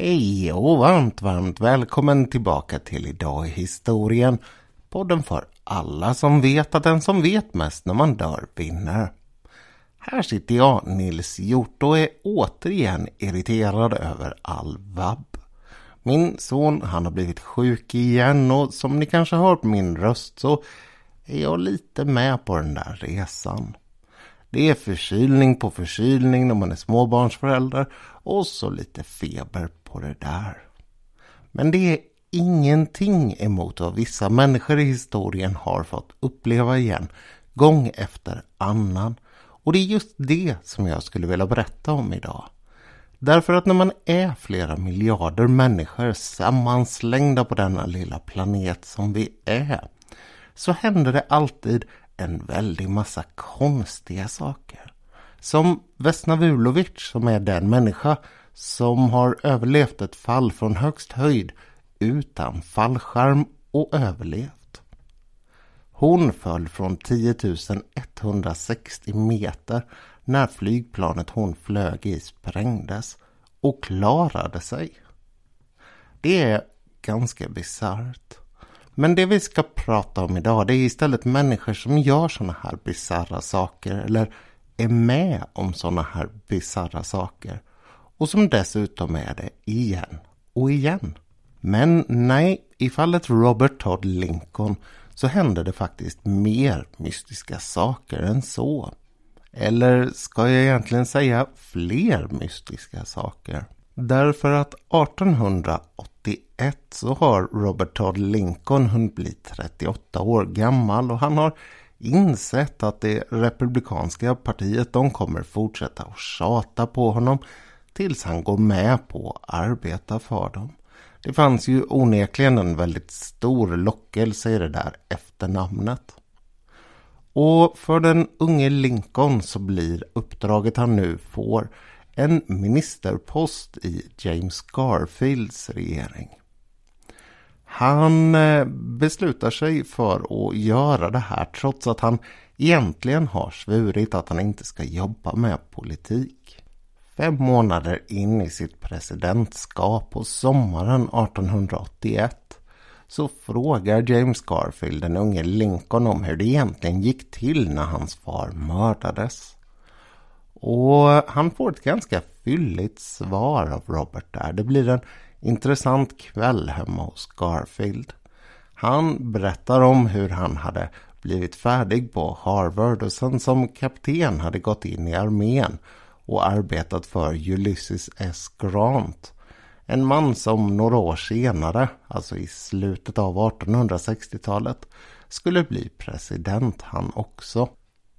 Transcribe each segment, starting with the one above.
Hej och varmt, varmt välkommen tillbaka till Idag i historien. Podden för alla som vet att den som vet mest när man dör vinner. Här sitter jag, Nils Hjort, och är återigen irriterad över all vabb. Min son, han har blivit sjuk igen och som ni kanske hör på min röst så är jag lite med på den där resan. Det är förkylning på förkylning när man är småbarnsförälder och så lite feber på det där. Men det är ingenting emot vad vissa människor i historien har fått uppleva igen, gång efter annan. Och det är just det som jag skulle vilja berätta om idag. Därför att när man är flera miljarder människor sammanslängda på denna lilla planet som vi är, så händer det alltid en väldig massa konstiga saker. Som Vesna Vulovic som är den människa som har överlevt ett fall från högst höjd utan fallskärm och överlevt. Hon föll från 10 160 meter när flygplanet hon flög i sprängdes och klarade sig. Det är ganska bisarrt. Men det vi ska prata om idag det är istället människor som gör sådana här bisarra saker eller är med om sådana här bisarra saker. Och som dessutom är det igen och igen. Men nej, i fallet Robert Todd Lincoln så hände det faktiskt mer mystiska saker än så. Eller ska jag egentligen säga fler mystiska saker? Därför att 1881 så har Robert Todd Lincoln hunnit bli 38 år gammal och han har insett att det republikanska partiet de kommer fortsätta att tjata på honom tills han går med på att arbeta för dem. Det fanns ju onekligen en väldigt stor lockelse i det där efternamnet. Och för den unge Lincoln så blir uppdraget han nu får en ministerpost i James Garfields regering. Han eh, beslutar sig för att göra det här trots att han egentligen har svurit att han inte ska jobba med politik. Fem månader in i sitt presidentskap på sommaren 1881 så frågar James Garfield den unge Lincoln om hur det egentligen gick till när hans far mördades. Och han får ett ganska fylligt svar av Robert där. Det blir en intressant kväll hemma hos Garfield. Han berättar om hur han hade blivit färdig på Harvard och sen som kapten hade gått in i armén och arbetat för Ulysses S. Grant. En man som några år senare, alltså i slutet av 1860-talet, skulle bli president han också.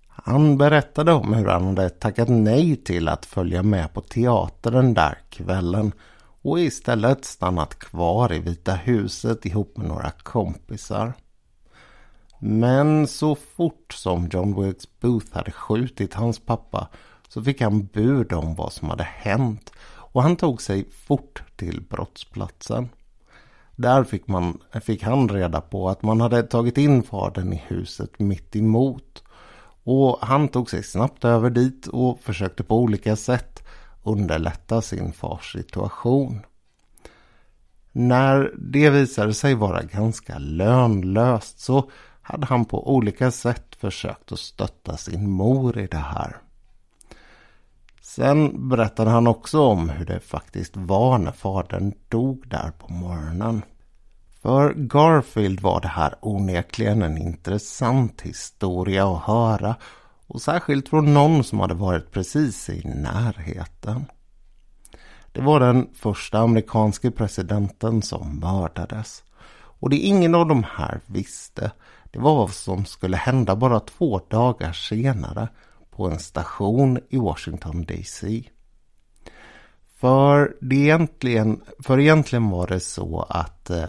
Han berättade om hur han hade tackat nej till att följa med på teater den där kvällen och istället stannat kvar i Vita huset ihop med några kompisar. Men så fort som John Wilkes Booth hade skjutit hans pappa så fick han bud om vad som hade hänt och han tog sig fort till brottsplatsen. Där fick, man, fick han reda på att man hade tagit in fadern i huset mitt emot. Och han tog sig snabbt över dit och försökte på olika sätt underlätta sin fars situation. När det visade sig vara ganska lönlöst så hade han på olika sätt försökt att stötta sin mor i det här. Sen berättade han också om hur det faktiskt var när fadern dog där på morgonen. För Garfield var det här onekligen en intressant historia att höra och särskilt från någon som hade varit precis i närheten. Det var den första amerikanske presidenten som mördades. Och det ingen av de här visste, det var vad som skulle hända bara två dagar senare på en station i Washington DC. För, det egentligen, för egentligen var det så att eh,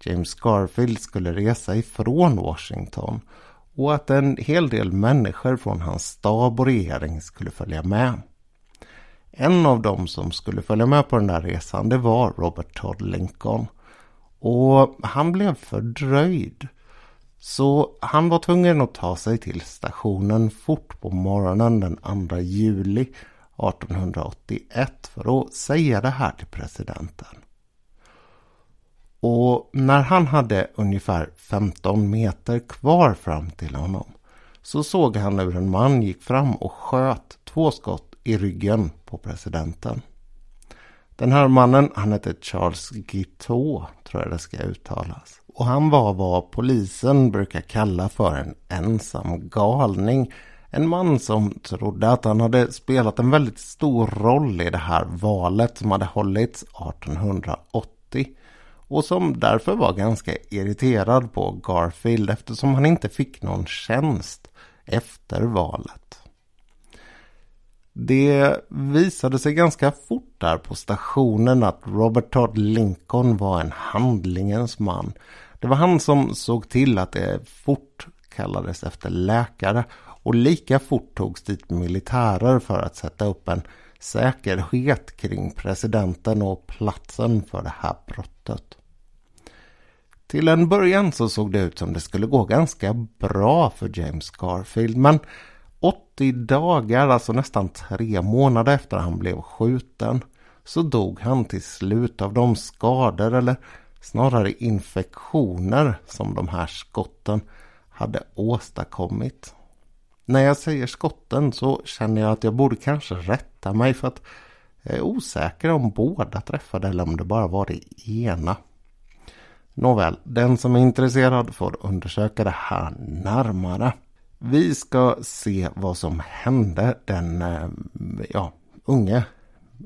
James Garfield skulle resa ifrån Washington och att en hel del människor från hans stab och regering skulle följa med. En av dem som skulle följa med på den där resan det var Robert Todd Lincoln. Och han blev fördröjd. Så han var tvungen att ta sig till stationen fort på morgonen den 2 juli 1881 för att säga det här till presidenten. Och när han hade ungefär 15 meter kvar fram till honom så såg han hur en man gick fram och sköt två skott i ryggen på presidenten. Den här mannen, han hette Charles Guiteau, tror jag det ska uttalas. Och han var vad polisen brukar kalla för en ensam galning. En man som trodde att han hade spelat en väldigt stor roll i det här valet som hade hållits 1880 och som därför var ganska irriterad på Garfield eftersom han inte fick någon tjänst efter valet. Det visade sig ganska fort där på stationen att Robert Todd Lincoln var en handlingens man. Det var han som såg till att det fort kallades efter läkare och lika fort togs dit militärer för att sätta upp en säkerhet kring presidenten och platsen för det här brottet. Till en början så såg det ut som det skulle gå ganska bra för James Garfield men 80 dagar, alltså nästan tre månader efter han blev skjuten så dog han till slut av de skador eller snarare infektioner som de här skotten hade åstadkommit. När jag säger skotten så känner jag att jag borde kanske rätta mig för att jag är osäker om båda träffade eller om det bara var det ena. Nåväl, den som är intresserad får undersöka det här närmare. Vi ska se vad som hände den eh, ja, unge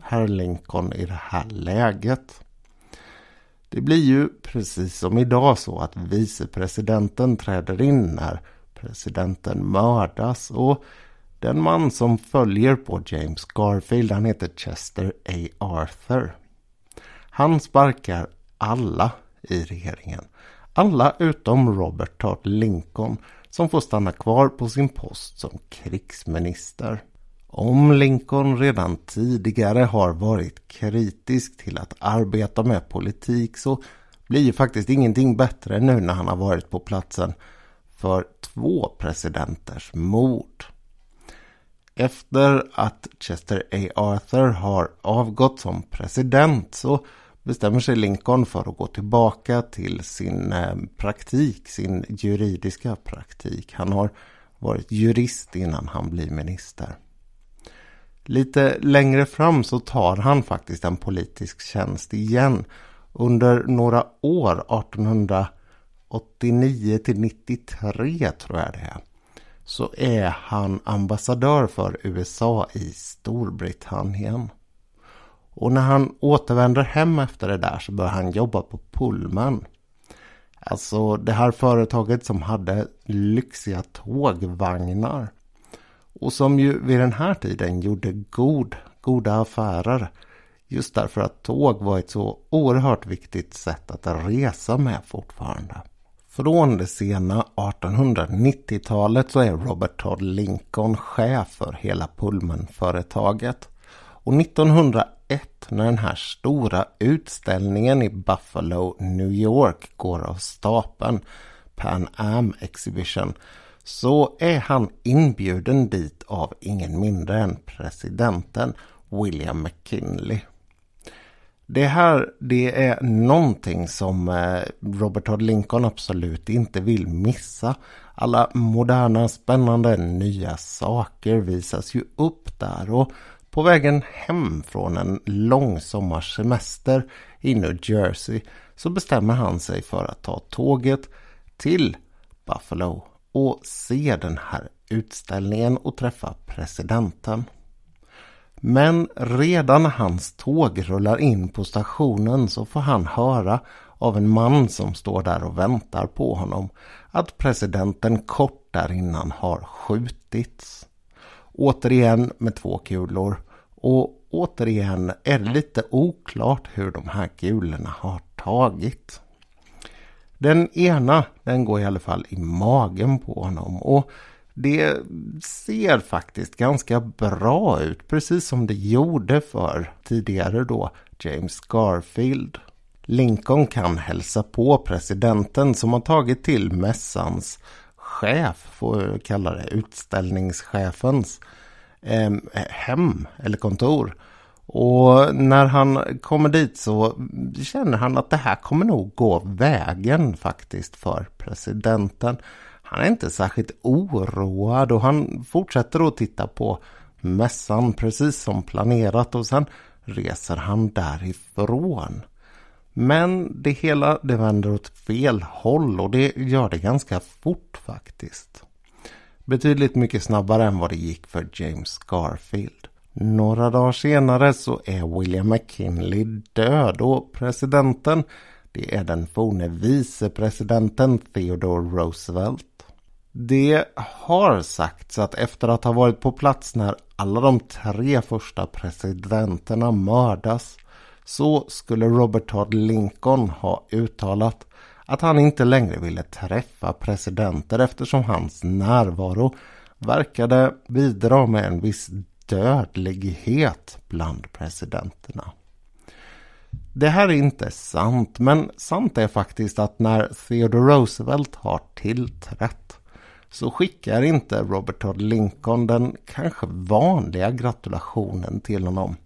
herr Lincoln i det här läget. Det blir ju precis som idag så att vicepresidenten träder in när presidenten mördas och den man som följer på James Garfield han heter Chester A. Arthur. Han sparkar alla i regeringen. Alla utom Robert Todd Lincoln som får stanna kvar på sin post som krigsminister. Om Lincoln redan tidigare har varit kritisk till att arbeta med politik så blir ju faktiskt ingenting bättre nu när han har varit på platsen för två presidenters mord. Efter att Chester A. Arthur har avgått som president så bestämmer sig Lincoln för att gå tillbaka till sin eh, praktik, sin juridiska praktik. Han har varit jurist innan han blir minister. Lite längre fram så tar han faktiskt en politisk tjänst igen. Under några år, 1889 till 93 tror jag det är, så är han ambassadör för USA i Storbritannien. Och när han återvänder hem efter det där så börjar han jobba på Pullman. Alltså det här företaget som hade lyxiga tågvagnar. Och som ju vid den här tiden gjorde god, goda affärer. Just därför att tåg var ett så oerhört viktigt sätt att resa med fortfarande. Från det sena 1890-talet så är Robert Todd Lincoln chef för hela Pullman-företaget. Och 1901 när den här stora utställningen i Buffalo, New York går av stapeln, Pan Am Exhibition, så är han inbjuden dit av ingen mindre än presidenten William McKinley. Det här det är någonting som eh, Robert Todd Lincoln absolut inte vill missa. Alla moderna spännande nya saker visas ju upp där och på vägen hem från en lång sommarsemester i New Jersey så bestämmer han sig för att ta tåget till Buffalo och se den här utställningen och träffa presidenten. Men redan när hans tåg rullar in på stationen så får han höra av en man som står där och väntar på honom att presidenten kort där innan har skjutits. Återigen med två kulor och återigen är det lite oklart hur de här kulorna har tagit. Den ena den går i alla fall i magen på honom och det ser faktiskt ganska bra ut precis som det gjorde för tidigare då James Garfield. Lincoln kan hälsa på presidenten som har tagit till mässans chef, får jag kalla det, utställningschefens eh, hem eller kontor. Och när han kommer dit så känner han att det här kommer nog gå vägen faktiskt för presidenten. Han är inte särskilt oroad och han fortsätter att titta på mässan precis som planerat och sen reser han därifrån. Men det hela det vänder åt fel håll och det gör det ganska fort faktiskt. Betydligt mycket snabbare än vad det gick för James Garfield. Några dagar senare så är William McKinley död och presidenten det är den forne vicepresidenten Theodore Roosevelt. Det har sagts att efter att ha varit på plats när alla de tre första presidenterna mördas så skulle Robert Todd Lincoln ha uttalat att han inte längre ville träffa presidenter eftersom hans närvaro verkade bidra med en viss dödlighet bland presidenterna. Det här är inte sant, men sant är faktiskt att när Theodore Roosevelt har tillträtt så skickar inte Robert Todd Lincoln den kanske vanliga gratulationen till honom.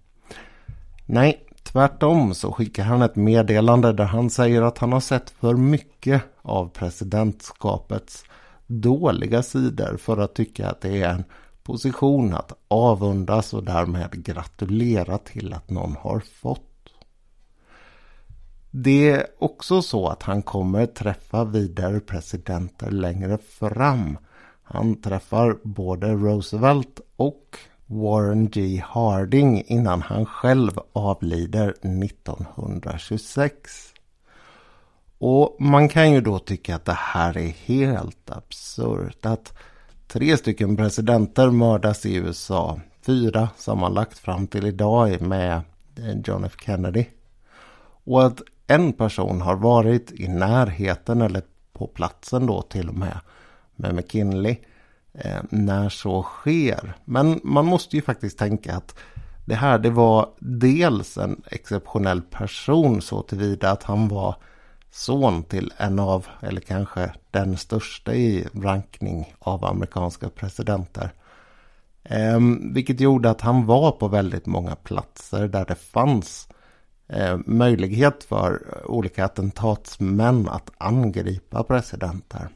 Nej, tvärtom så skickar han ett meddelande där han säger att han har sett för mycket av presidentskapets dåliga sidor för att tycka att det är en position att avundas och därmed gratulera till att någon har fått. Det är också så att han kommer träffa vidare presidenter längre fram. Han träffar både Roosevelt och Warren G Harding innan han själv avlider 1926. Och man kan ju då tycka att det här är helt absurt. Att tre stycken presidenter mördas i USA. Fyra sammanlagt fram till idag med eh, John F Kennedy. Och att en person har varit i närheten eller på platsen då till och med med McKinley Eh, när så sker. Men man måste ju faktiskt tänka att det här det var dels en exceptionell person så tillvida att han var son till en av, eller kanske den största i rankning av amerikanska presidenter. Eh, vilket gjorde att han var på väldigt många platser där det fanns eh, möjlighet för olika attentatsmän att angripa presidenter.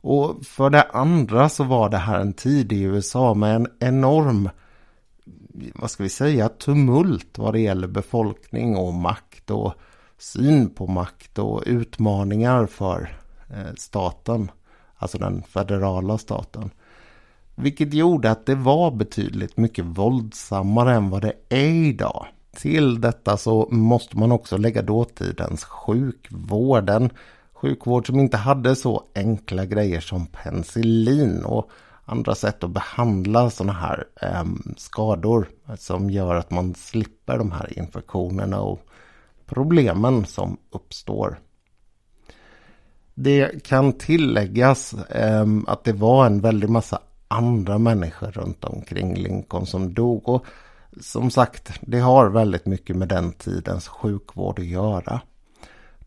Och för det andra så var det här en tid i USA med en enorm, vad ska vi säga, tumult vad det gäller befolkning och makt och syn på makt och utmaningar för eh, staten, alltså den federala staten. Vilket gjorde att det var betydligt mycket våldsammare än vad det är idag. Till detta så måste man också lägga dåtidens sjukvården sjukvård som inte hade så enkla grejer som penicillin och andra sätt att behandla sådana här eh, skador som gör att man slipper de här infektionerna och problemen som uppstår. Det kan tilläggas eh, att det var en väldig massa andra människor runt omkring Lincoln som dog. Och som sagt, det har väldigt mycket med den tidens sjukvård att göra.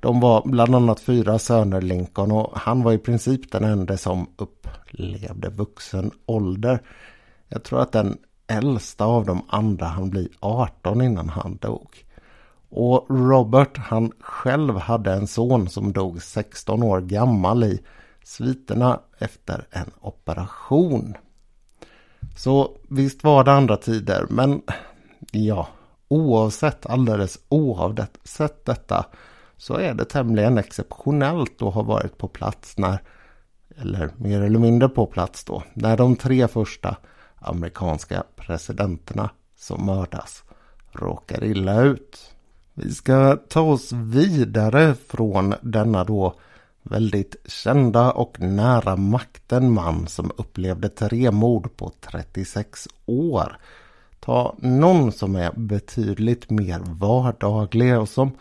De var bland annat fyra söner Lincoln och han var i princip den enda som upplevde vuxen ålder. Jag tror att den äldsta av de andra han bli 18 innan han dog. Och Robert han själv hade en son som dog 16 år gammal i sviterna efter en operation. Så visst var det andra tider, men ja, oavsett, alldeles oavsett detta så är det tämligen exceptionellt att ha varit på plats när, eller mer eller mindre på plats då, när de tre första amerikanska presidenterna som mördas råkar illa ut. Vi ska ta oss vidare från denna då väldigt kända och nära makten man som upplevde tre mord på 36 år. Ta någon som är betydligt mer vardaglig och som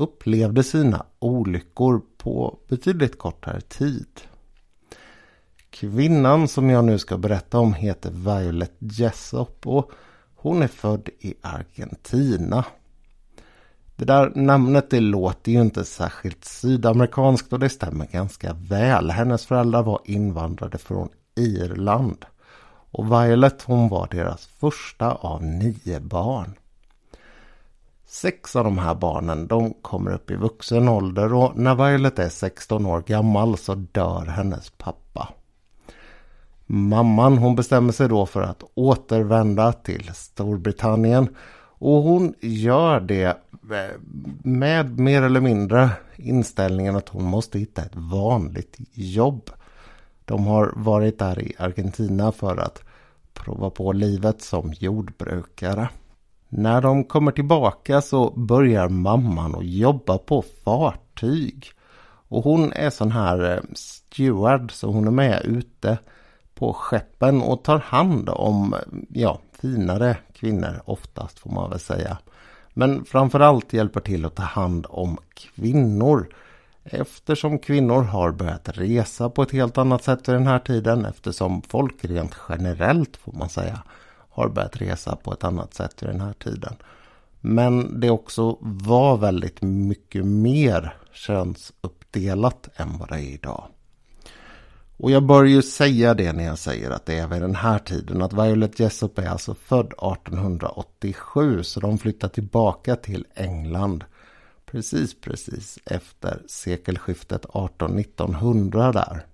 upplevde sina olyckor på betydligt kortare tid. Kvinnan som jag nu ska berätta om heter Violet Jessop och hon är född i Argentina. Det där namnet det låter ju inte särskilt sydamerikanskt och det stämmer ganska väl. Hennes föräldrar var invandrade från Irland. Och Violet hon var deras första av nio barn. Sex av de här barnen de kommer upp i vuxen ålder och när Violet är 16 år gammal så dör hennes pappa. Mamman hon bestämmer sig då för att återvända till Storbritannien och hon gör det eh, med mer eller mindre inställningen att hon måste hitta ett vanligt jobb. De har varit där i Argentina för att prova på livet som jordbrukare. När de kommer tillbaka så börjar mamman att jobba på fartyg. Och hon är sån här eh, steward så hon är med ute på skeppen och tar hand om eh, ja, finare kvinnor oftast får man väl säga. Men framförallt hjälper till att ta hand om kvinnor. Eftersom kvinnor har börjat resa på ett helt annat sätt i den här tiden eftersom folk rent generellt får man säga har börjat resa på ett annat sätt i den här tiden. Men det också var väldigt mycket mer könsuppdelat än vad det är idag. Och jag bör ju säga det när jag säger att det är vid den här tiden att Violet Jessop är alltså född 1887 så de flyttar tillbaka till England precis precis efter sekelskiftet 18-1900 där.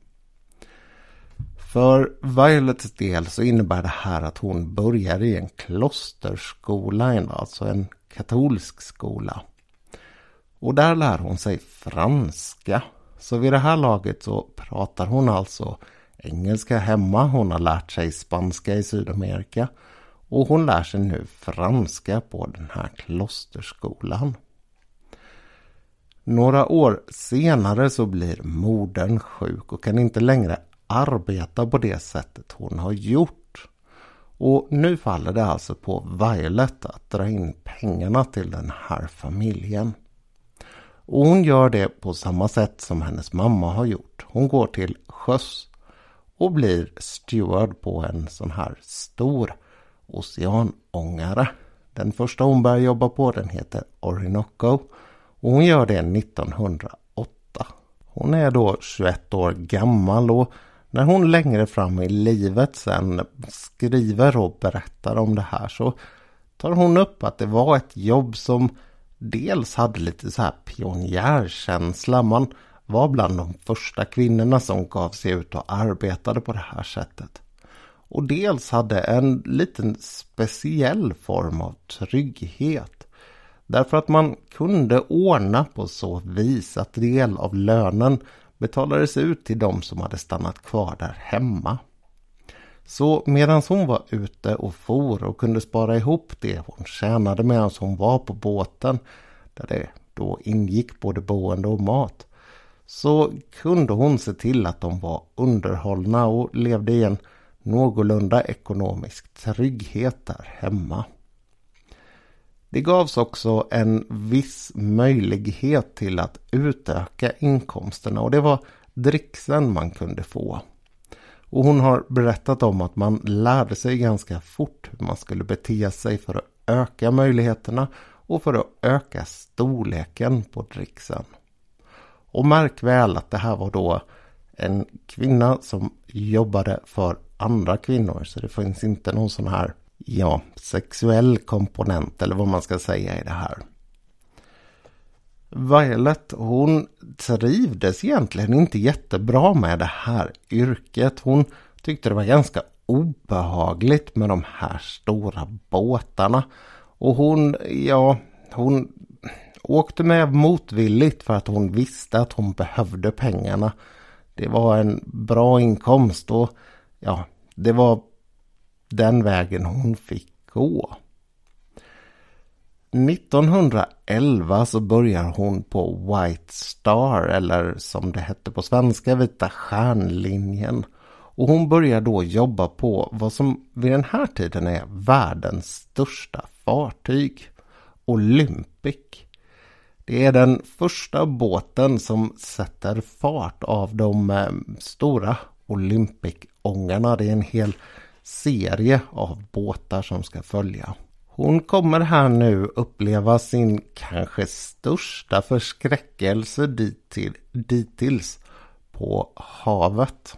För Violets del så innebär det här att hon börjar i en klosterskola, alltså en katolsk skola. Och där lär hon sig franska. Så vid det här laget så pratar hon alltså engelska hemma. Hon har lärt sig spanska i Sydamerika. Och hon lär sig nu franska på den här klosterskolan. Några år senare så blir modern sjuk och kan inte längre arbeta på det sättet hon har gjort. Och nu faller det alltså på Violet att dra in pengarna till den här familjen. Och hon gör det på samma sätt som hennes mamma har gjort. Hon går till sjöss och blir steward på en sån här stor oceanångare. Den första hon börjar jobba på den heter Orinoco och hon gör det 1908. Hon är då 21 år gammal och när hon längre fram i livet sen skriver och berättar om det här så tar hon upp att det var ett jobb som dels hade lite så här pionjärkänsla. Man var bland de första kvinnorna som gav sig ut och arbetade på det här sättet. Och dels hade en liten speciell form av trygghet. Därför att man kunde ordna på så vis att del av lönen betalades ut till de som hade stannat kvar där hemma. Så medan hon var ute och for och kunde spara ihop det hon tjänade medan hon var på båten, där det då ingick både boende och mat, så kunde hon se till att de var underhållna och levde i en någorlunda ekonomisk trygghet där hemma. Det gavs också en viss möjlighet till att utöka inkomsterna och det var dricksen man kunde få. Och hon har berättat om att man lärde sig ganska fort hur man skulle bete sig för att öka möjligheterna och för att öka storleken på dricksen. Och märk väl att det här var då en kvinna som jobbade för andra kvinnor. Så det finns inte någon sån här ja, sexuell komponent eller vad man ska säga i det här. Violet hon trivdes egentligen inte jättebra med det här yrket. Hon tyckte det var ganska obehagligt med de här stora båtarna. Och hon, ja, hon åkte med motvilligt för att hon visste att hon behövde pengarna. Det var en bra inkomst och ja, det var den vägen hon fick gå. 1911 så börjar hon på White Star eller som det hette på svenska Vita stjärnlinjen. Och hon börjar då jobba på vad som vid den här tiden är världens största fartyg. Olympic. Det är den första båten som sätter fart av de eh, stora Olympic-ångarna. Det är en hel serie av båtar som ska följa. Hon kommer här nu uppleva sin kanske största förskräckelse dittills på havet.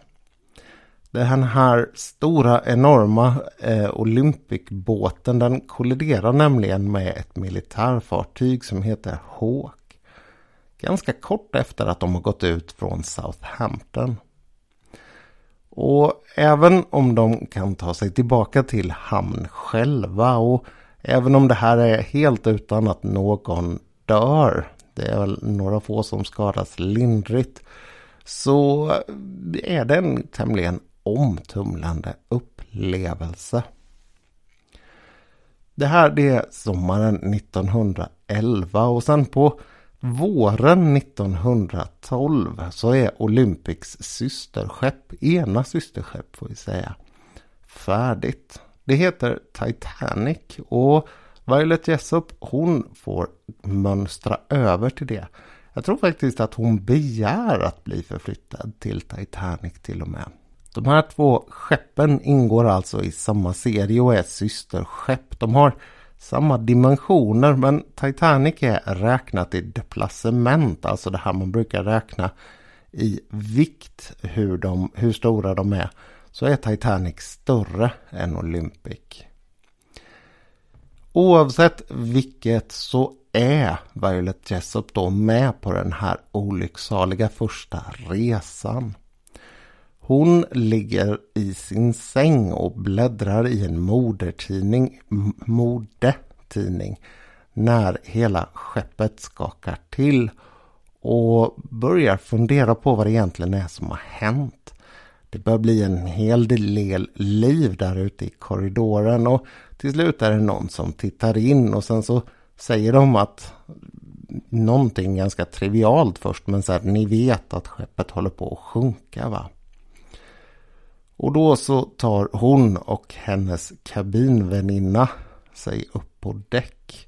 Den här stora enorma eh, Olympic-båten den kolliderar nämligen med ett militärfartyg som heter Hawk. Ganska kort efter att de har gått ut från Southampton. Och även om de kan ta sig tillbaka till hamn själva och även om det här är helt utan att någon dör. Det är väl några få som skadas lindrigt. Så är det en tämligen omtumlande upplevelse. Det här det är sommaren 1911 och sen på våren 1912 så är Olympics systerskepp, ena systerskepp får vi säga, färdigt. Det heter Titanic och Violet Jessop hon får mönstra över till det. Jag tror faktiskt att hon begär att bli förflyttad till Titanic till och med. De här två skeppen ingår alltså i samma serie och är systerskepp. De har samma dimensioner men Titanic är räknat i deplacement, alltså det här man brukar räkna i vikt hur, de, hur stora de är. Så är Titanic större än Olympic. Oavsett vilket så är Violet Jessop då med på den här olycksaliga första resan. Hon ligger i sin säng och bläddrar i en modertidning, modetidning, när hela skeppet skakar till och börjar fundera på vad det egentligen är som har hänt. Det börjar bli en hel del liv där ute i korridoren och till slut är det någon som tittar in och sen så säger de att någonting ganska trivialt först men så här, ni vet att skeppet håller på att sjunka va? Och då så tar hon och hennes kabinväninna sig upp på däck.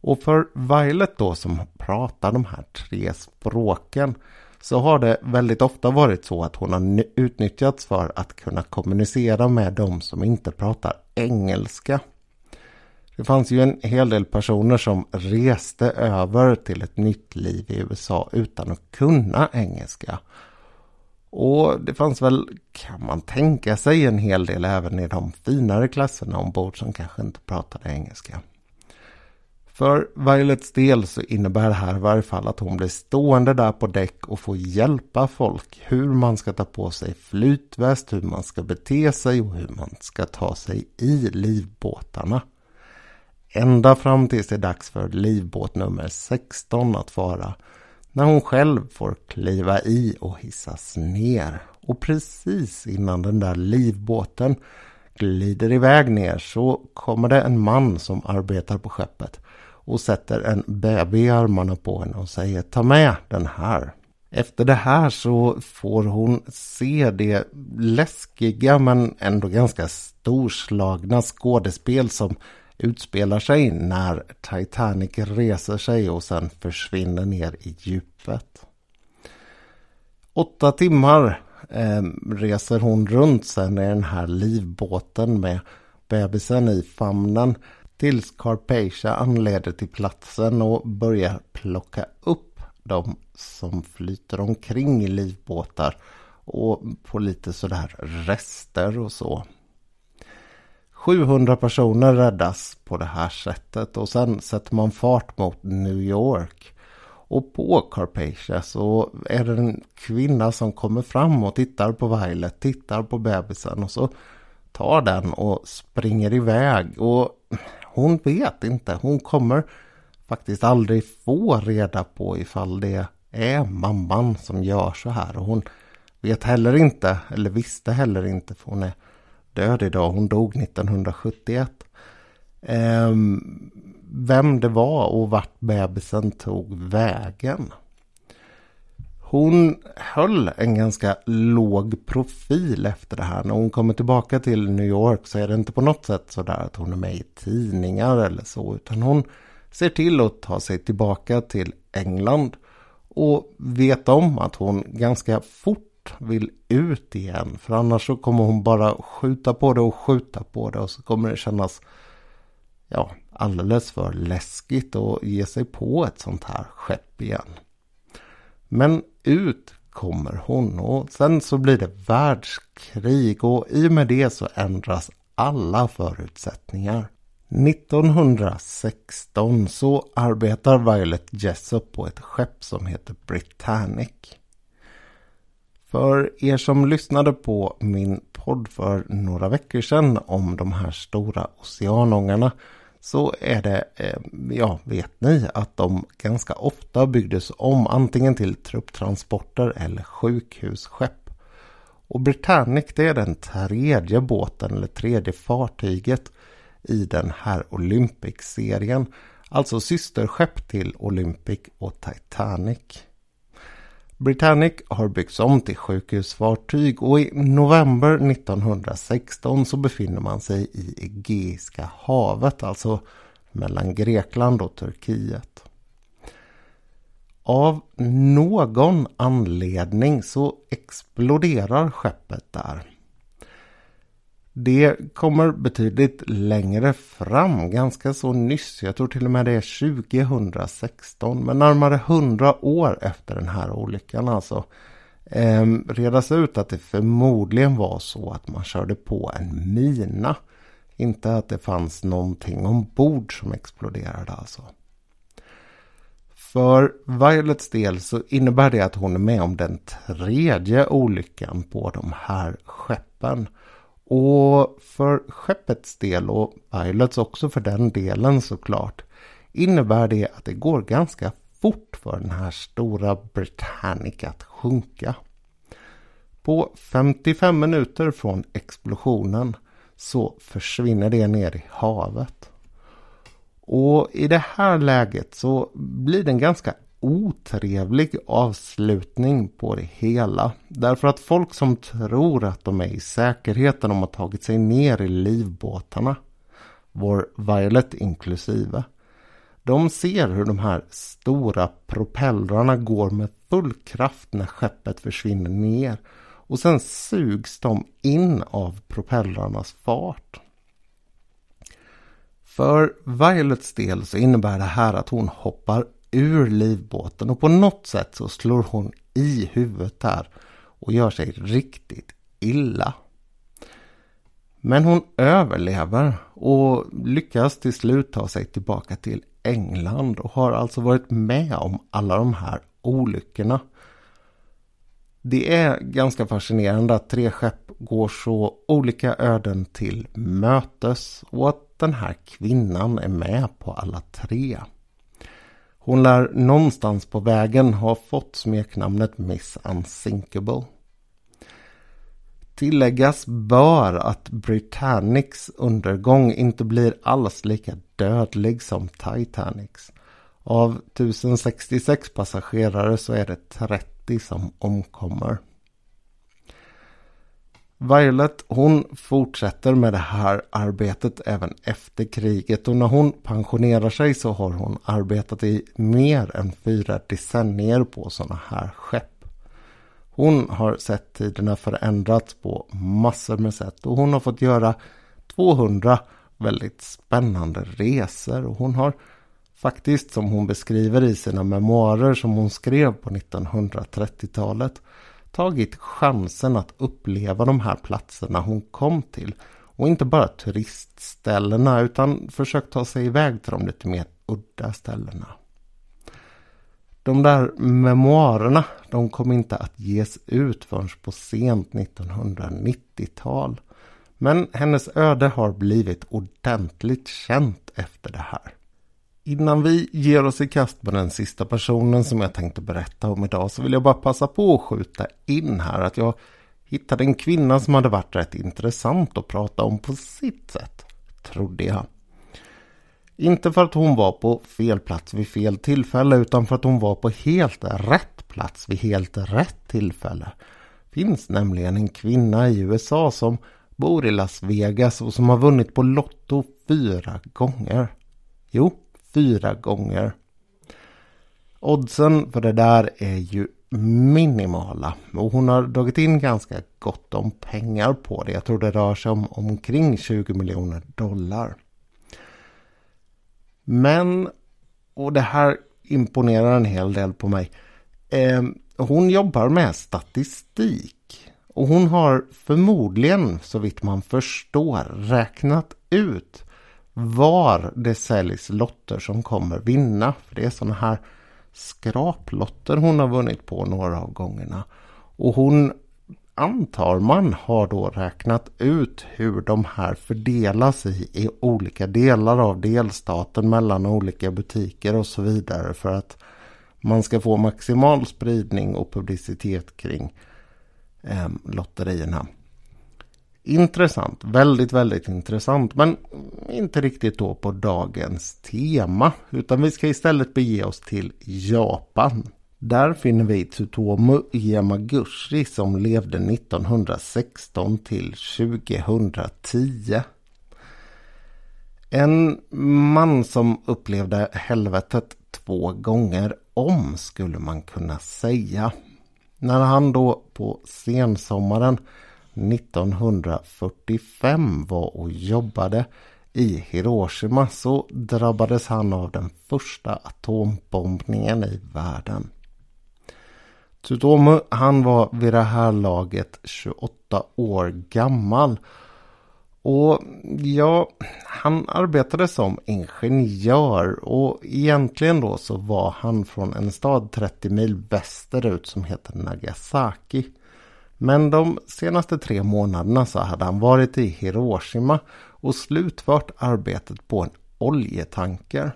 Och för Violet då som pratar de här tre språken så har det väldigt ofta varit så att hon har utnyttjats för att kunna kommunicera med de som inte pratar engelska. Det fanns ju en hel del personer som reste över till ett nytt liv i USA utan att kunna engelska. Och det fanns väl, kan man tänka sig, en hel del även i de finare klasserna ombord som kanske inte pratade engelska. För Violets del så innebär det här i varje fall att hon blir stående där på däck och får hjälpa folk hur man ska ta på sig flytväst, hur man ska bete sig och hur man ska ta sig i livbåtarna. Ända fram tills det är dags för livbåt nummer 16 att fara när hon själv får kliva i och hissas ner. Och precis innan den där livbåten glider iväg ner så kommer det en man som arbetar på skeppet och sätter en baby i armarna på henne och säger ta med den här. Efter det här så får hon se det läskiga men ändå ganska storslagna skådespel som utspelar sig när Titanic reser sig och sen försvinner ner i djupet. Åtta timmar eh, reser hon runt sen i den här livbåten med bebisen i famnen tills Carpatia anländer till platsen och börjar plocka upp de som flyter omkring i livbåtar och på lite sådär rester och så. 700 personer räddas på det här sättet och sen sätter man fart mot New York. Och på Carpathia så är det en kvinna som kommer fram och tittar på Violet, tittar på bebisen och så tar den och springer iväg. Och hon vet inte, hon kommer faktiskt aldrig få reda på ifall det är mamman som gör så här. Och hon vet heller inte, eller visste heller inte, för hon är död idag. Hon dog 1971. Ehm, vem det var och vart bebisen tog vägen. Hon höll en ganska låg profil efter det här. När hon kommer tillbaka till New York så är det inte på något sätt så där att hon är med i tidningar eller så. Utan hon ser till att ta sig tillbaka till England. Och vet om att hon ganska fort vill ut igen. För annars så kommer hon bara skjuta på det och skjuta på det och så kommer det kännas ja, alldeles för läskigt att ge sig på ett sånt här skepp igen. Men ut kommer hon och sen så blir det världskrig och i och med det så ändras alla förutsättningar. 1916 så arbetar Violet Jessup på ett skepp som heter Britannic. För er som lyssnade på min podd för några veckor sedan om de här stora oceanångarna så är det, eh, ja vet ni, att de ganska ofta byggdes om antingen till trupptransporter eller sjukhusskepp. Och Britannic det är den tredje båten eller tredje fartyget i den här Olympic-serien. Alltså systerskepp till Olympic och Titanic. Britannic har byggts om till sjukhusfartyg och i november 1916 så befinner man sig i Egeiska havet, alltså mellan Grekland och Turkiet. Av någon anledning så exploderar skeppet där. Det kommer betydligt längre fram, ganska så nyss. Jag tror till och med det är 2016, men närmare 100 år efter den här olyckan alltså. Eh, redas ut att det förmodligen var så att man körde på en mina. Inte att det fanns någonting ombord som exploderade alltså. För Violets del så innebär det att hon är med om den tredje olyckan på de här skeppen. Och för skeppets del och Pilots också för den delen såklart innebär det att det går ganska fort för den här stora Britannic att sjunka. På 55 minuter från explosionen så försvinner det ner i havet. Och i det här läget så blir det en ganska otrevlig avslutning på det hela. Därför att folk som tror att de är i säkerheten när de har tagit sig ner i livbåtarna, vår Violet inklusive, de ser hur de här stora propellrarna går med full kraft när skeppet försvinner ner och sen sugs de in av propellrarnas fart. För Violets del så innebär det här att hon hoppar ur livbåten och på något sätt så slår hon i huvudet där och gör sig riktigt illa. Men hon överlever och lyckas till slut ta sig tillbaka till England och har alltså varit med om alla de här olyckorna. Det är ganska fascinerande att tre skepp går så olika öden till mötes och att den här kvinnan är med på alla tre. Hon lär någonstans på vägen ha fått smeknamnet Miss Unsinkable. Tilläggas bör att Britannics undergång inte blir alls lika dödlig som Titanics. Av 1066 passagerare så är det 30 som omkommer. Violet hon fortsätter med det här arbetet även efter kriget. Och när hon pensionerar sig så har hon arbetat i mer än fyra decennier på sådana här skepp. Hon har sett tiderna förändrats på massor med sätt. Och hon har fått göra 200 väldigt spännande resor. Och hon har faktiskt som hon beskriver i sina memoarer som hon skrev på 1930-talet tagit chansen att uppleva de här platserna hon kom till. Och inte bara turistställena utan försökt ta sig iväg till de lite mer udda ställena. De där memoarerna de kom inte att ges ut förrän på sent 1990-tal. Men hennes öde har blivit ordentligt känt efter det här. Innan vi ger oss i kast med den sista personen som jag tänkte berätta om idag så vill jag bara passa på att skjuta in här att jag hittade en kvinna som hade varit rätt intressant att prata om på sitt sätt, trodde jag. Inte för att hon var på fel plats vid fel tillfälle utan för att hon var på helt rätt plats vid helt rätt tillfälle. Finns nämligen en kvinna i USA som bor i Las Vegas och som har vunnit på Lotto fyra gånger. Jo, fyra gånger. Oddsen för det där är ju minimala och hon har dragit in ganska gott om pengar på det. Jag tror det rör sig om omkring 20 miljoner dollar. Men, och det här imponerar en hel del på mig. Eh, hon jobbar med statistik. Och hon har förmodligen, så vitt man förstår, räknat ut var det säljs lotter som kommer vinna. För det är sådana här skraplotter hon har vunnit på några av gångerna. Och hon antar man har då räknat ut hur de här fördelas i, i olika delar av delstaten mellan olika butiker och så vidare för att man ska få maximal spridning och publicitet kring eh, lotterierna. Intressant, väldigt, väldigt intressant. Men inte riktigt då på dagens tema. Utan vi ska istället bege oss till Japan. Där finner vi Tsutomu Yamaguchi som levde 1916 till 2010. En man som upplevde helvetet två gånger om skulle man kunna säga. När han då på sensommaren 1945 var och jobbade i Hiroshima så drabbades han av den första atombombningen i världen. Tsutomu han var vid det här laget 28 år gammal. Och ja, han arbetade som ingenjör och egentligen då så var han från en stad 30 mil västerut som heter Nagasaki. Men de senaste tre månaderna så hade han varit i Hiroshima och slutfört arbetet på en oljetanker.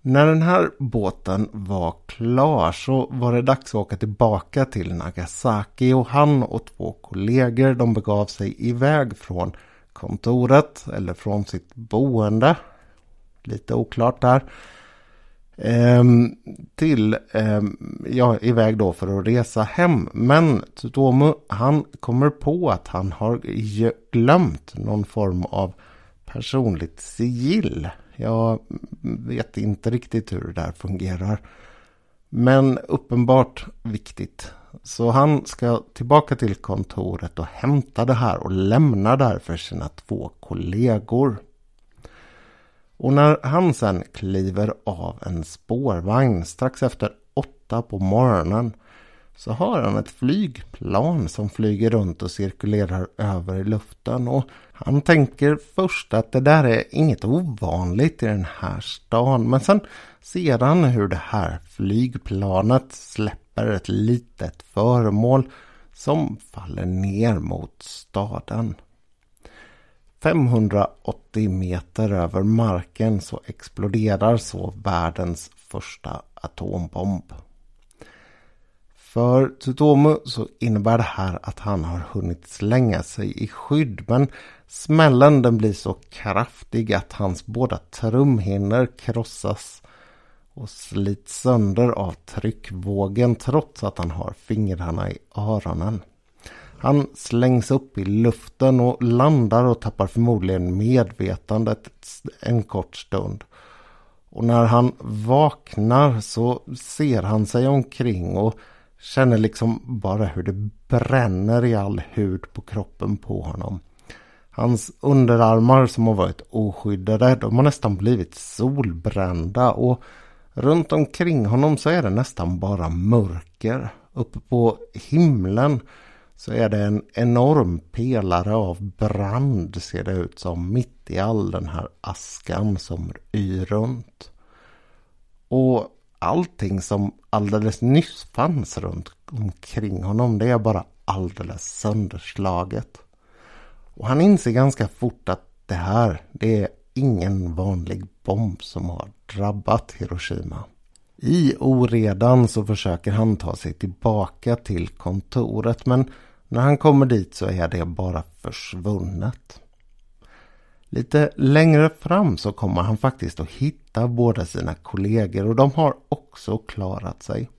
När den här båten var klar så var det dags att åka tillbaka till Nagasaki och han och två kollegor de begav sig iväg från kontoret eller från sitt boende. Lite oklart där. Ehm, till, ehm, ja, iväg då för att resa hem. Men Tutomu han kommer på att han har glömt någon form av personligt sigill. Jag vet inte riktigt hur det där fungerar. Men uppenbart viktigt. Så han ska tillbaka till kontoret och hämta det här och lämna därför sina två kollegor. Och när han sen kliver av en spårvagn strax efter åtta på morgonen så har han ett flygplan som flyger runt och cirkulerar över i luften. Och han tänker först att det där är inget ovanligt i den här stan. Men sen ser han hur det här flygplanet släpper ett litet föremål som faller ner mot staden. 580 meter över marken så exploderar så världens första atombomb. För Tsutomu så innebär det här att han har hunnit slänga sig i skydd. Men smällen den blir så kraftig att hans båda trumhinnor krossas och slits sönder av tryckvågen trots att han har fingrarna i öronen. Han slängs upp i luften och landar och tappar förmodligen medvetandet en kort stund. Och när han vaknar så ser han sig omkring och känner liksom bara hur det bränner i all hud på kroppen på honom. Hans underarmar som har varit oskyddade, de har nästan blivit solbrända och runt omkring honom så är det nästan bara mörker. Uppe på himlen så är det en enorm pelare av brand ser det ut som mitt i all den här askan som yr runt. Och allting som alldeles nyss fanns runt omkring honom det är bara alldeles sönderslaget. Och han inser ganska fort att det här det är ingen vanlig bomb som har drabbat Hiroshima. I oredan så försöker han ta sig tillbaka till kontoret men när han kommer dit så är det bara försvunnet. Lite längre fram så kommer han faktiskt att hitta båda sina kollegor och de har också klarat sig.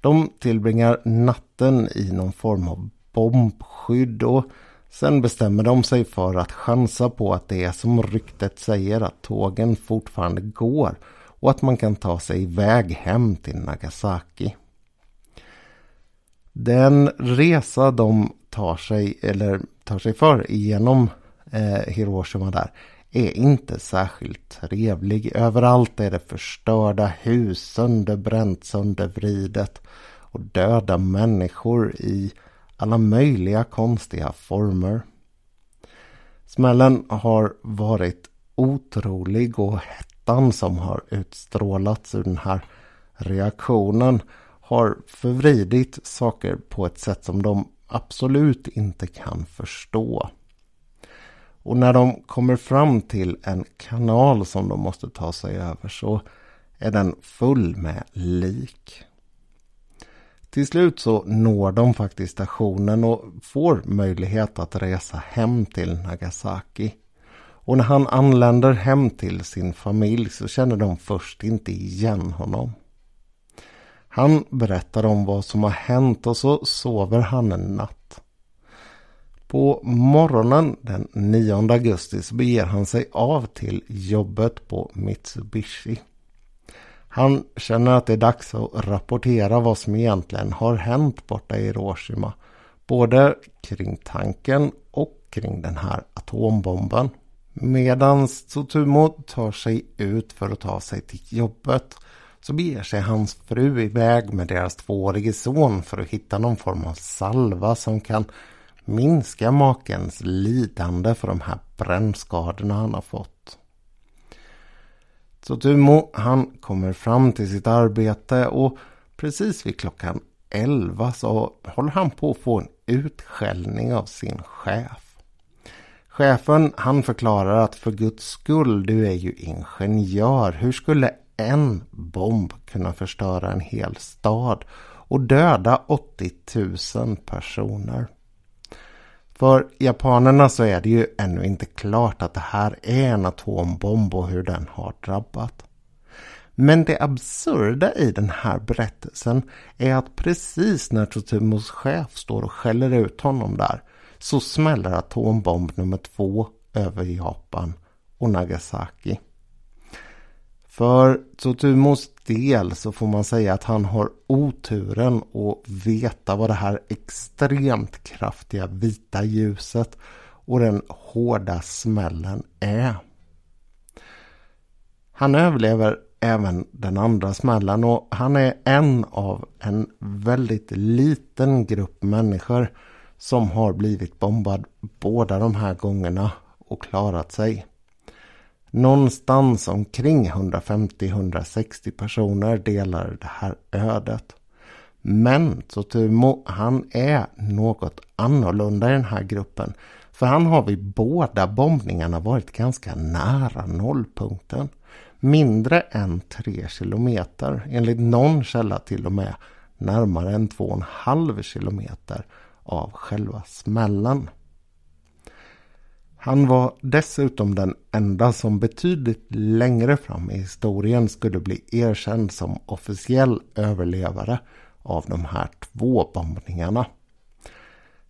De tillbringar natten i någon form av bombskydd och sen bestämmer de sig för att chansa på att det är som ryktet säger att tågen fortfarande går och att man kan ta sig iväg hem till Nagasaki. Den resa de tar sig, eller tar sig för genom eh, Hiroshima där är inte särskilt trevlig. Överallt är det förstörda hus, sönderbränt, söndervridet och döda människor i alla möjliga konstiga former. Smällen har varit otrolig och hettan som har utstrålats ur den här reaktionen har förvridit saker på ett sätt som de absolut inte kan förstå. Och när de kommer fram till en kanal som de måste ta sig över så är den full med lik. Till slut så når de faktiskt stationen och får möjlighet att resa hem till Nagasaki. Och när han anländer hem till sin familj så känner de först inte igen honom. Han berättar om vad som har hänt och så sover han en natt. På morgonen den 9 augusti så beger han sig av till jobbet på Mitsubishi. Han känner att det är dags att rapportera vad som egentligen har hänt borta i Hiroshima. Både kring tanken och kring den här atombomben. Medan Tsutomu tar sig ut för att ta sig till jobbet så beger sig hans fru iväg med deras tvåårige son för att hitta någon form av salva som kan minska makens lidande för de här brännskadorna han har fått. Så Tumo han kommer fram till sitt arbete och precis vid klockan 11 så håller han på att få en utskällning av sin chef. Chefen han förklarar att för guds skull, du är ju ingenjör. Hur skulle en bomb kunna förstöra en hel stad och döda 80 000 personer? För japanerna så är det ju ännu inte klart att det här är en atombomb och hur den har drabbat. Men det absurda i den här berättelsen är att precis när Totumos chef står och skäller ut honom där så smäller atombomb nummer två över Japan och Nagasaki. För Tsutomos del så får man säga att han har oturen att veta vad det här extremt kraftiga vita ljuset och den hårda smällen är. Han överlever även den andra smällen och han är en av en väldigt liten grupp människor som har blivit bombad båda de här gångerna och klarat sig. Någonstans omkring 150-160 personer delar det här ödet. Men Sotumo han är något annorlunda i den här gruppen. För han har vid båda bombningarna varit ganska nära nollpunkten. Mindre än 3 kilometer. Enligt någon källa till och med närmare än 2,5 kilometer av själva smällen. Han var dessutom den enda som betydligt längre fram i historien skulle bli erkänd som officiell överlevare av de här två bombningarna.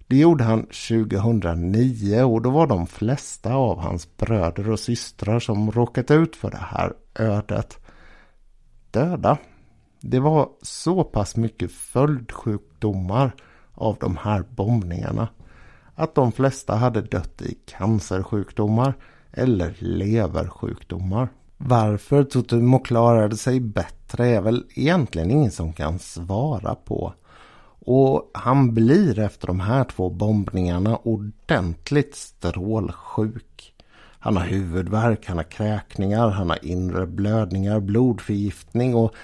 Det gjorde han 2009 och då var de flesta av hans bröder och systrar som råkat ut för det här ödet döda. Det var så pass mycket följdsjukdomar av de här bombningarna att de flesta hade dött i cancersjukdomar eller leversjukdomar. Varför Tutumo klarade sig bättre är väl egentligen ingen som kan svara på. Och han blir efter de här två bombningarna ordentligt strålsjuk. Han har huvudvärk, han har kräkningar, han har inre blödningar, blodförgiftning och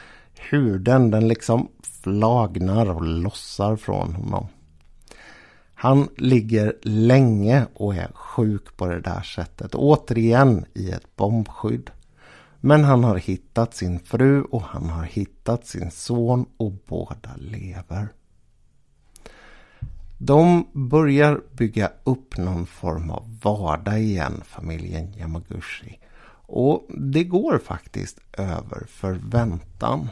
huden den liksom flagnar och lossar från honom. Han ligger länge och är sjuk på det där sättet. Återigen i ett bombskydd. Men han har hittat sin fru och han har hittat sin son och båda lever. De börjar bygga upp någon form av vardag igen, familjen Yamaguchi. Och det går faktiskt över förväntan.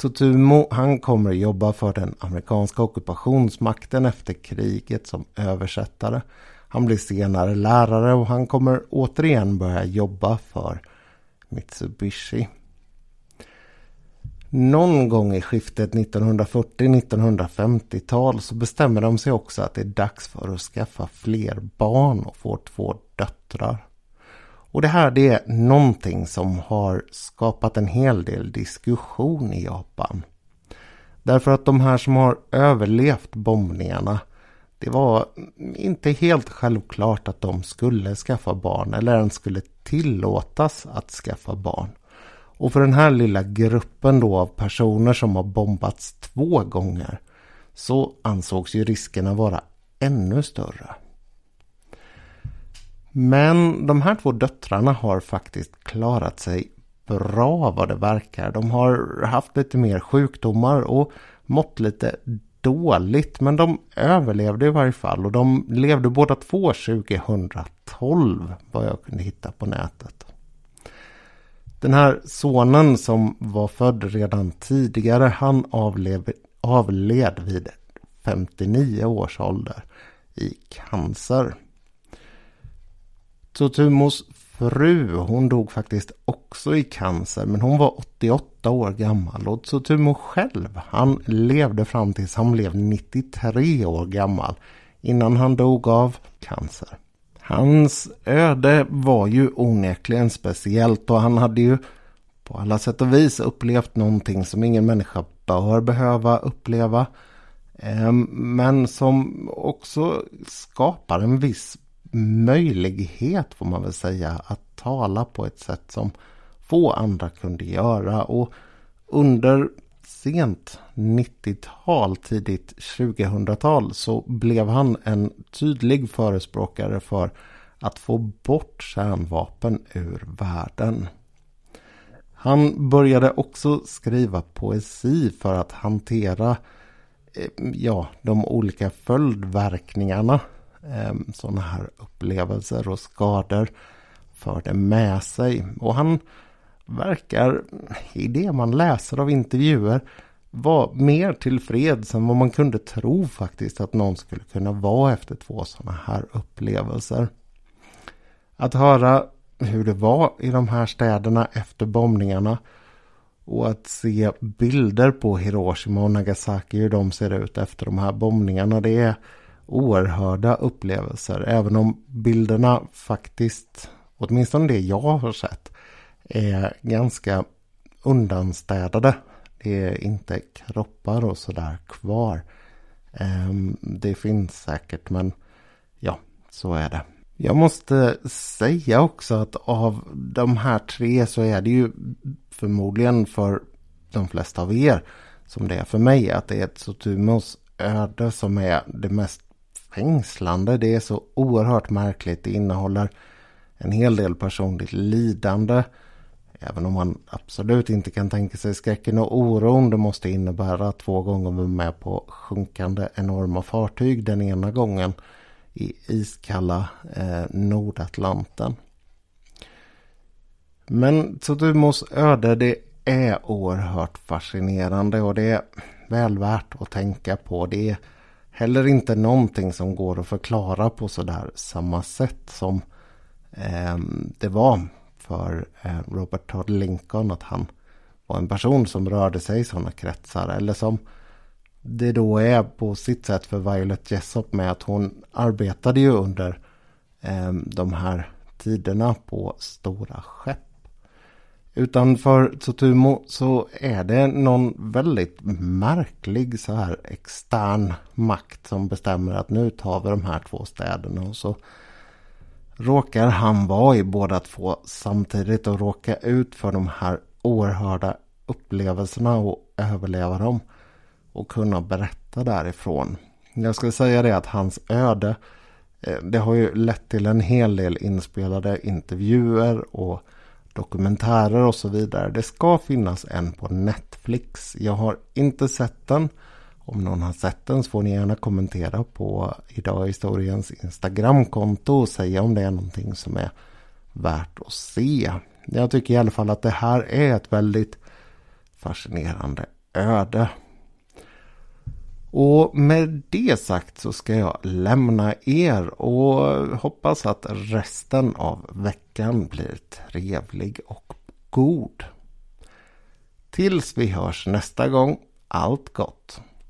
Totumo han kommer jobba för den amerikanska ockupationsmakten efter kriget som översättare. Han blir senare lärare och han kommer återigen börja jobba för Mitsubishi. Någon gång i skiftet 1940-1950-tal så bestämmer de sig också att det är dags för att skaffa fler barn och få två döttrar. Och det här det är någonting som har skapat en hel del diskussion i Japan. Därför att de här som har överlevt bombningarna det var inte helt självklart att de skulle skaffa barn eller ens skulle tillåtas att skaffa barn. Och för den här lilla gruppen då av personer som har bombats två gånger så ansågs ju riskerna vara ännu större. Men de här två döttrarna har faktiskt klarat sig bra vad det verkar. De har haft lite mer sjukdomar och mått lite dåligt. Men de överlevde i varje fall och de levde båda två 2012 vad jag kunde hitta på nätet. Den här sonen som var född redan tidigare han avlev, avled vid 59 års ålder i cancer. Tsutumos fru, hon dog faktiskt också i cancer men hon var 88 år gammal och Tsutumo själv, han levde fram tills han blev 93 år gammal innan han dog av cancer. Hans öde var ju onekligen speciellt och han hade ju på alla sätt och vis upplevt någonting som ingen människa bör behöva uppleva. Ehm, men som också skapar en viss möjlighet får man väl säga att tala på ett sätt som få andra kunde göra. Och under sent 90-tal, tidigt 2000-tal så blev han en tydlig förespråkare för att få bort kärnvapen ur världen. Han började också skriva poesi för att hantera eh, ja, de olika följdverkningarna eh, sådana här upplevelser och skador förde med sig. Och han verkar, i det man läser av intervjuer, vara mer tillfreds än vad man kunde tro faktiskt att någon skulle kunna vara efter två sådana här upplevelser. Att höra hur det var i de här städerna efter bombningarna och att se bilder på Hiroshima och Nagasaki hur de ser ut efter de här bombningarna. Det är oerhörda upplevelser. Även om bilderna faktiskt, åtminstone det jag har sett, är ganska undanstädade. Det är inte kroppar och sådär kvar. Ehm, det finns säkert men ja, så är det. Jag måste säga också att av de här tre så är det ju förmodligen för de flesta av er som det är för mig att det är ett Sotumos öde som är det mest fängslande. Det är så oerhört märkligt. Det innehåller en hel del personligt lidande. Även om man absolut inte kan tänka sig skräcken och oron det måste innebära att två gånger vara med på sjunkande enorma fartyg. Den ena gången i iskalla eh, Nordatlanten. Men Tsudumos öde det är oerhört fascinerande och det är väl värt att tänka på. Det är heller inte någonting som går att förklara på sådär samma sätt som eh, det var för eh, Robert Todd Lincoln att han var en person som rörde sig i sådana kretsar eller som det då är på sitt sätt för Violet Jessop med att hon arbetade ju under eh, de här tiderna på stora skepp. Utanför Tsutumo så är det någon väldigt märklig så här extern makt som bestämmer att nu tar vi de här två städerna och så råkar han vara i båda två samtidigt och råka ut för de här oerhörda upplevelserna och överleva dem och kunna berätta därifrån. Jag skulle säga det att hans öde eh, det har ju lett till en hel del inspelade intervjuer och dokumentärer och så vidare. Det ska finnas en på Netflix. Jag har inte sett den. Om någon har sett den så får ni gärna kommentera på Idag Historiens Instagramkonto och säga om det är någonting som är värt att se. Jag tycker i alla fall att det här är ett väldigt fascinerande öde. Och med det sagt så ska jag lämna er och hoppas att resten av veckan blir trevlig och god. Tills vi hörs nästa gång, allt gott!